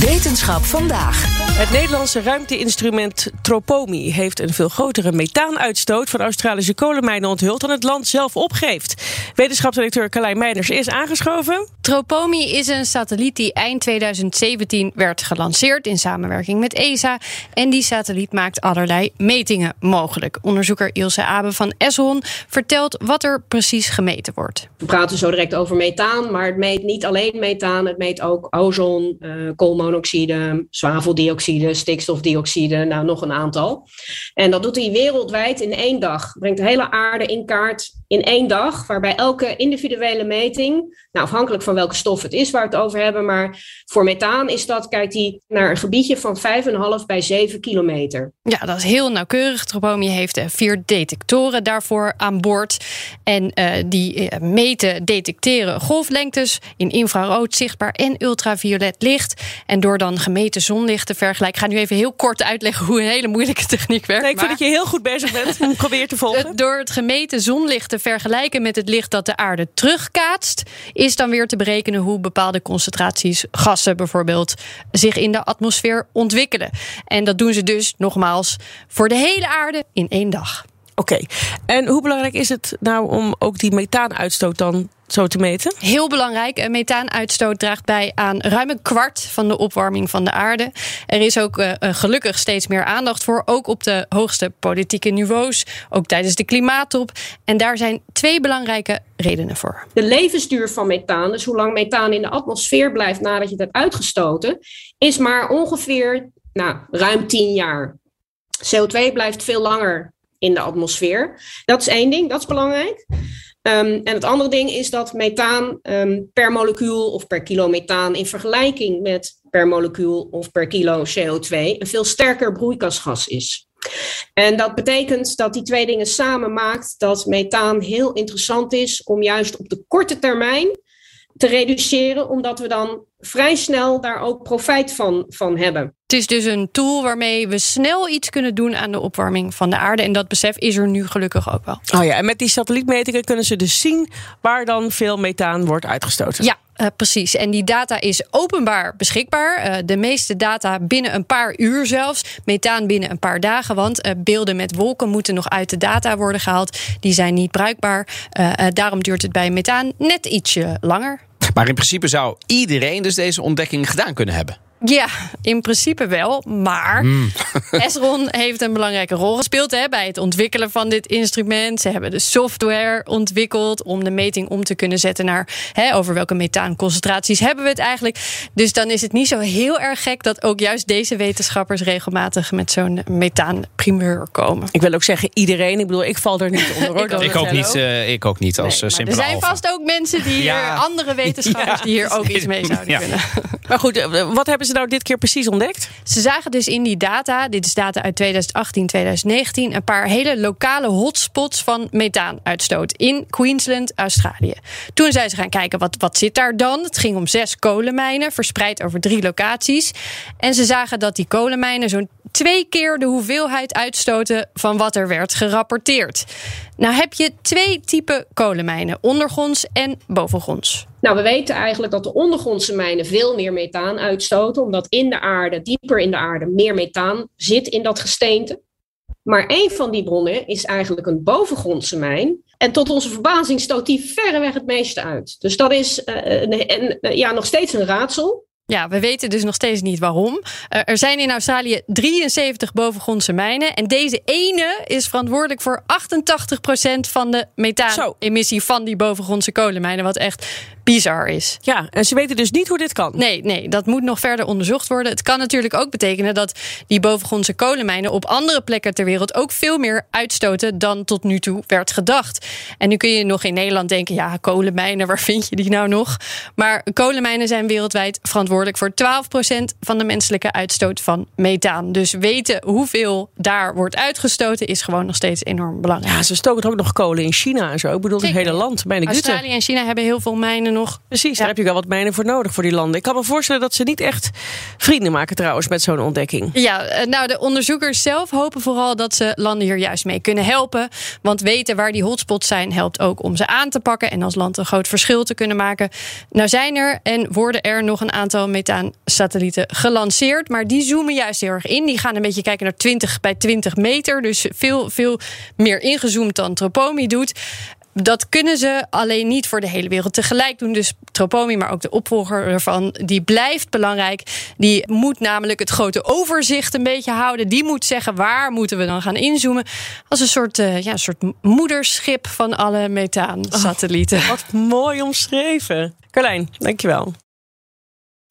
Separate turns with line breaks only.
Wetenschap vandaag.
Het Nederlandse ruimteinstrument Tropomi heeft een veel grotere methaanuitstoot van Australische kolenmijnen onthuld dan het land zelf opgeeft. Wetenschapsdirecteur Carlijn Meijners is aangeschoven.
Tropomi is een satelliet die eind 2017 werd gelanceerd in samenwerking met ESA. En die satelliet maakt allerlei metingen mogelijk. Onderzoeker Ilse Abe van Esselhon vertelt wat er precies gemeten wordt.
We praten zo direct over methaan, maar het meet niet alleen methaan. Het meet ook ozon, uh, koolmonoxide, zwaveldioxide, stikstofdioxide, nou nog een aantal. En dat doet hij wereldwijd in één dag. Brengt de hele aarde in kaart in één dag, waarbij elke individuele meting, nou afhankelijk van welke stof het is waar we het over hebben, maar voor methaan is dat, kijkt hij naar een gebiedje van 5,5 bij 7 kilometer.
Ja, dat is heel nauwkeurig. Tropomi heeft uh, vier detectoren daarvoor aan boord. En uh, die uh, meten, detecteren golflengtes in infrarood, zichtbaar en ultraviolet licht. En door dan gemeten zonlicht te vergelijken. Ik ga nu even heel kort uitleggen hoe een hele moeilijke techniek werkt.
Nee, ik vind dat je heel goed bezig bent. Probeer te volgen.
Door het gemeten zonlicht te vergelijken met het licht dat de aarde terugkaatst, is dan weer te berekenen hoe bepaalde concentraties gassen bijvoorbeeld zich in de atmosfeer ontwikkelen. En dat doen ze dus nogmaals voor de hele aarde in één dag.
Oké, okay. en hoe belangrijk is het nou om ook die methaanuitstoot dan zo te meten?
Heel belangrijk. Methaanuitstoot draagt bij aan ruim een kwart van de opwarming van de aarde. Er is ook uh, gelukkig steeds meer aandacht voor, ook op de hoogste politieke niveaus, ook tijdens de klimaattop. En daar zijn twee belangrijke redenen voor.
De levensduur van methaan, dus hoe lang methaan in de atmosfeer blijft nadat je het hebt uitgestoten, is maar ongeveer nou, ruim 10 jaar. CO2 blijft veel langer in de atmosfeer. Dat is één ding, dat is belangrijk. Um, en het andere ding is dat methaan um, per molecuul of per kilo methaan in vergelijking met per molecuul of per kilo CO2 een veel sterker broeikasgas is. En dat betekent dat die twee dingen samen maakt dat methaan heel interessant is om juist op de korte termijn te reduceren, omdat we dan vrij snel daar ook profijt van, van hebben.
Het is dus een tool waarmee we snel iets kunnen doen aan de opwarming van de aarde. En dat besef is er nu gelukkig ook wel.
Oh ja, en met die satellietmetingen kunnen ze dus zien waar dan veel methaan wordt uitgestoten.
Ja, uh, precies. En die data is openbaar beschikbaar. Uh, de meeste data binnen een paar uur zelfs. Methaan binnen een paar dagen. Want uh, beelden met wolken moeten nog uit de data worden gehaald. Die zijn niet bruikbaar. daarom duurt het bij methaan net ietsje langer.
Maar in principe zou iedereen dus deze ontdekking gedaan kunnen hebben.
Ja, in principe wel. Maar mm. Esron heeft een belangrijke rol gespeeld hè, bij het ontwikkelen van dit instrument. Ze hebben de software ontwikkeld om de meting om te kunnen zetten naar hè, over welke methaanconcentraties hebben we het eigenlijk. Dus dan is het niet zo heel erg gek dat ook juist deze wetenschappers regelmatig met zo'n methaanprimeur komen.
Ik wil ook zeggen iedereen. Ik bedoel, ik val er niet onder. Hoor,
ik, ook niet, uh, ik ook niet als nee, simpele
Er zijn
alpha.
vast ook mensen die hier, ja. andere wetenschappers ja, die hier ook iets mee zouden ja. kunnen.
Maar goed, wat hebben ze nou dit keer precies ontdekt?
Ze zagen dus in die data, dit is data uit 2018, 2019, een paar hele lokale hotspots van methaanuitstoot in Queensland, Australië. Toen zijn ze gaan kijken, wat, wat zit daar dan? Het ging om zes kolenmijnen, verspreid over drie locaties. En ze zagen dat die kolenmijnen zo'n twee keer de hoeveelheid uitstoten van wat er werd gerapporteerd. Nou heb je twee typen kolenmijnen, ondergronds en bovengronds.
Nou, we weten eigenlijk dat de ondergrondse mijnen veel meer methaan uitstoten, omdat in de aarde, dieper in de aarde, meer methaan zit in dat gesteente. Maar één van die bronnen is eigenlijk een bovengrondse mijn. En tot onze verbazing stoot die verreweg het meeste uit. Dus dat is een, een, ja, nog steeds een raadsel.
Ja, we weten dus nog steeds niet waarom. Uh, er zijn in Australië 73 bovengrondse mijnen. En deze ene is verantwoordelijk voor 88% van de methaan-emissie van die bovengrondse kolenmijnen. Wat echt bizar is.
Ja, en ze weten dus niet hoe dit kan.
Nee, nee, dat moet nog verder onderzocht worden. Het kan natuurlijk ook betekenen dat die bovengrondse kolenmijnen op andere plekken ter wereld ook veel meer uitstoten dan tot nu toe werd gedacht. En nu kun je nog in Nederland denken: ja, kolenmijnen, waar vind je die nou nog? Maar kolenmijnen zijn wereldwijd verantwoordelijk voor 12% van de menselijke uitstoot van methaan. Dus weten hoeveel daar wordt uitgestoten is gewoon nog steeds enorm belangrijk.
Ja, ze stoken ook nog kolen in China en zo. Ik bedoel, het hele land. Mijn
Australië en China hebben heel veel mijnen nog.
Precies, daar heb je wel wat mijnen voor nodig voor die landen. Ik kan me voorstellen dat ze niet echt vrienden maken trouwens met zo'n ontdekking.
Ja, eh, nou, de onderzoekers zelf hopen vooral dat ze landen hier juist mee kunnen helpen. Want weten waar die hotspots zijn, helpt ook om ze aan te pakken en als land een groot verschil te kunnen maken. Nou zijn er en worden er nog een aantal methaansatellieten gelanceerd, maar die zoomen juist heel erg in. Die gaan een beetje kijken naar 20 bij 20 meter, dus veel, veel meer ingezoomd dan Tropomi doet. Dat kunnen ze alleen niet voor de hele wereld tegelijk doen. Dus Tropomi, maar ook de opvolger ervan, die blijft belangrijk. Die moet namelijk het grote overzicht een beetje houden. Die moet zeggen waar moeten we dan gaan inzoomen. Als een soort, eh, ja, een soort moederschip van alle methaansatellieten.
Wat mooi omschreven. Carlijn, dankjewel.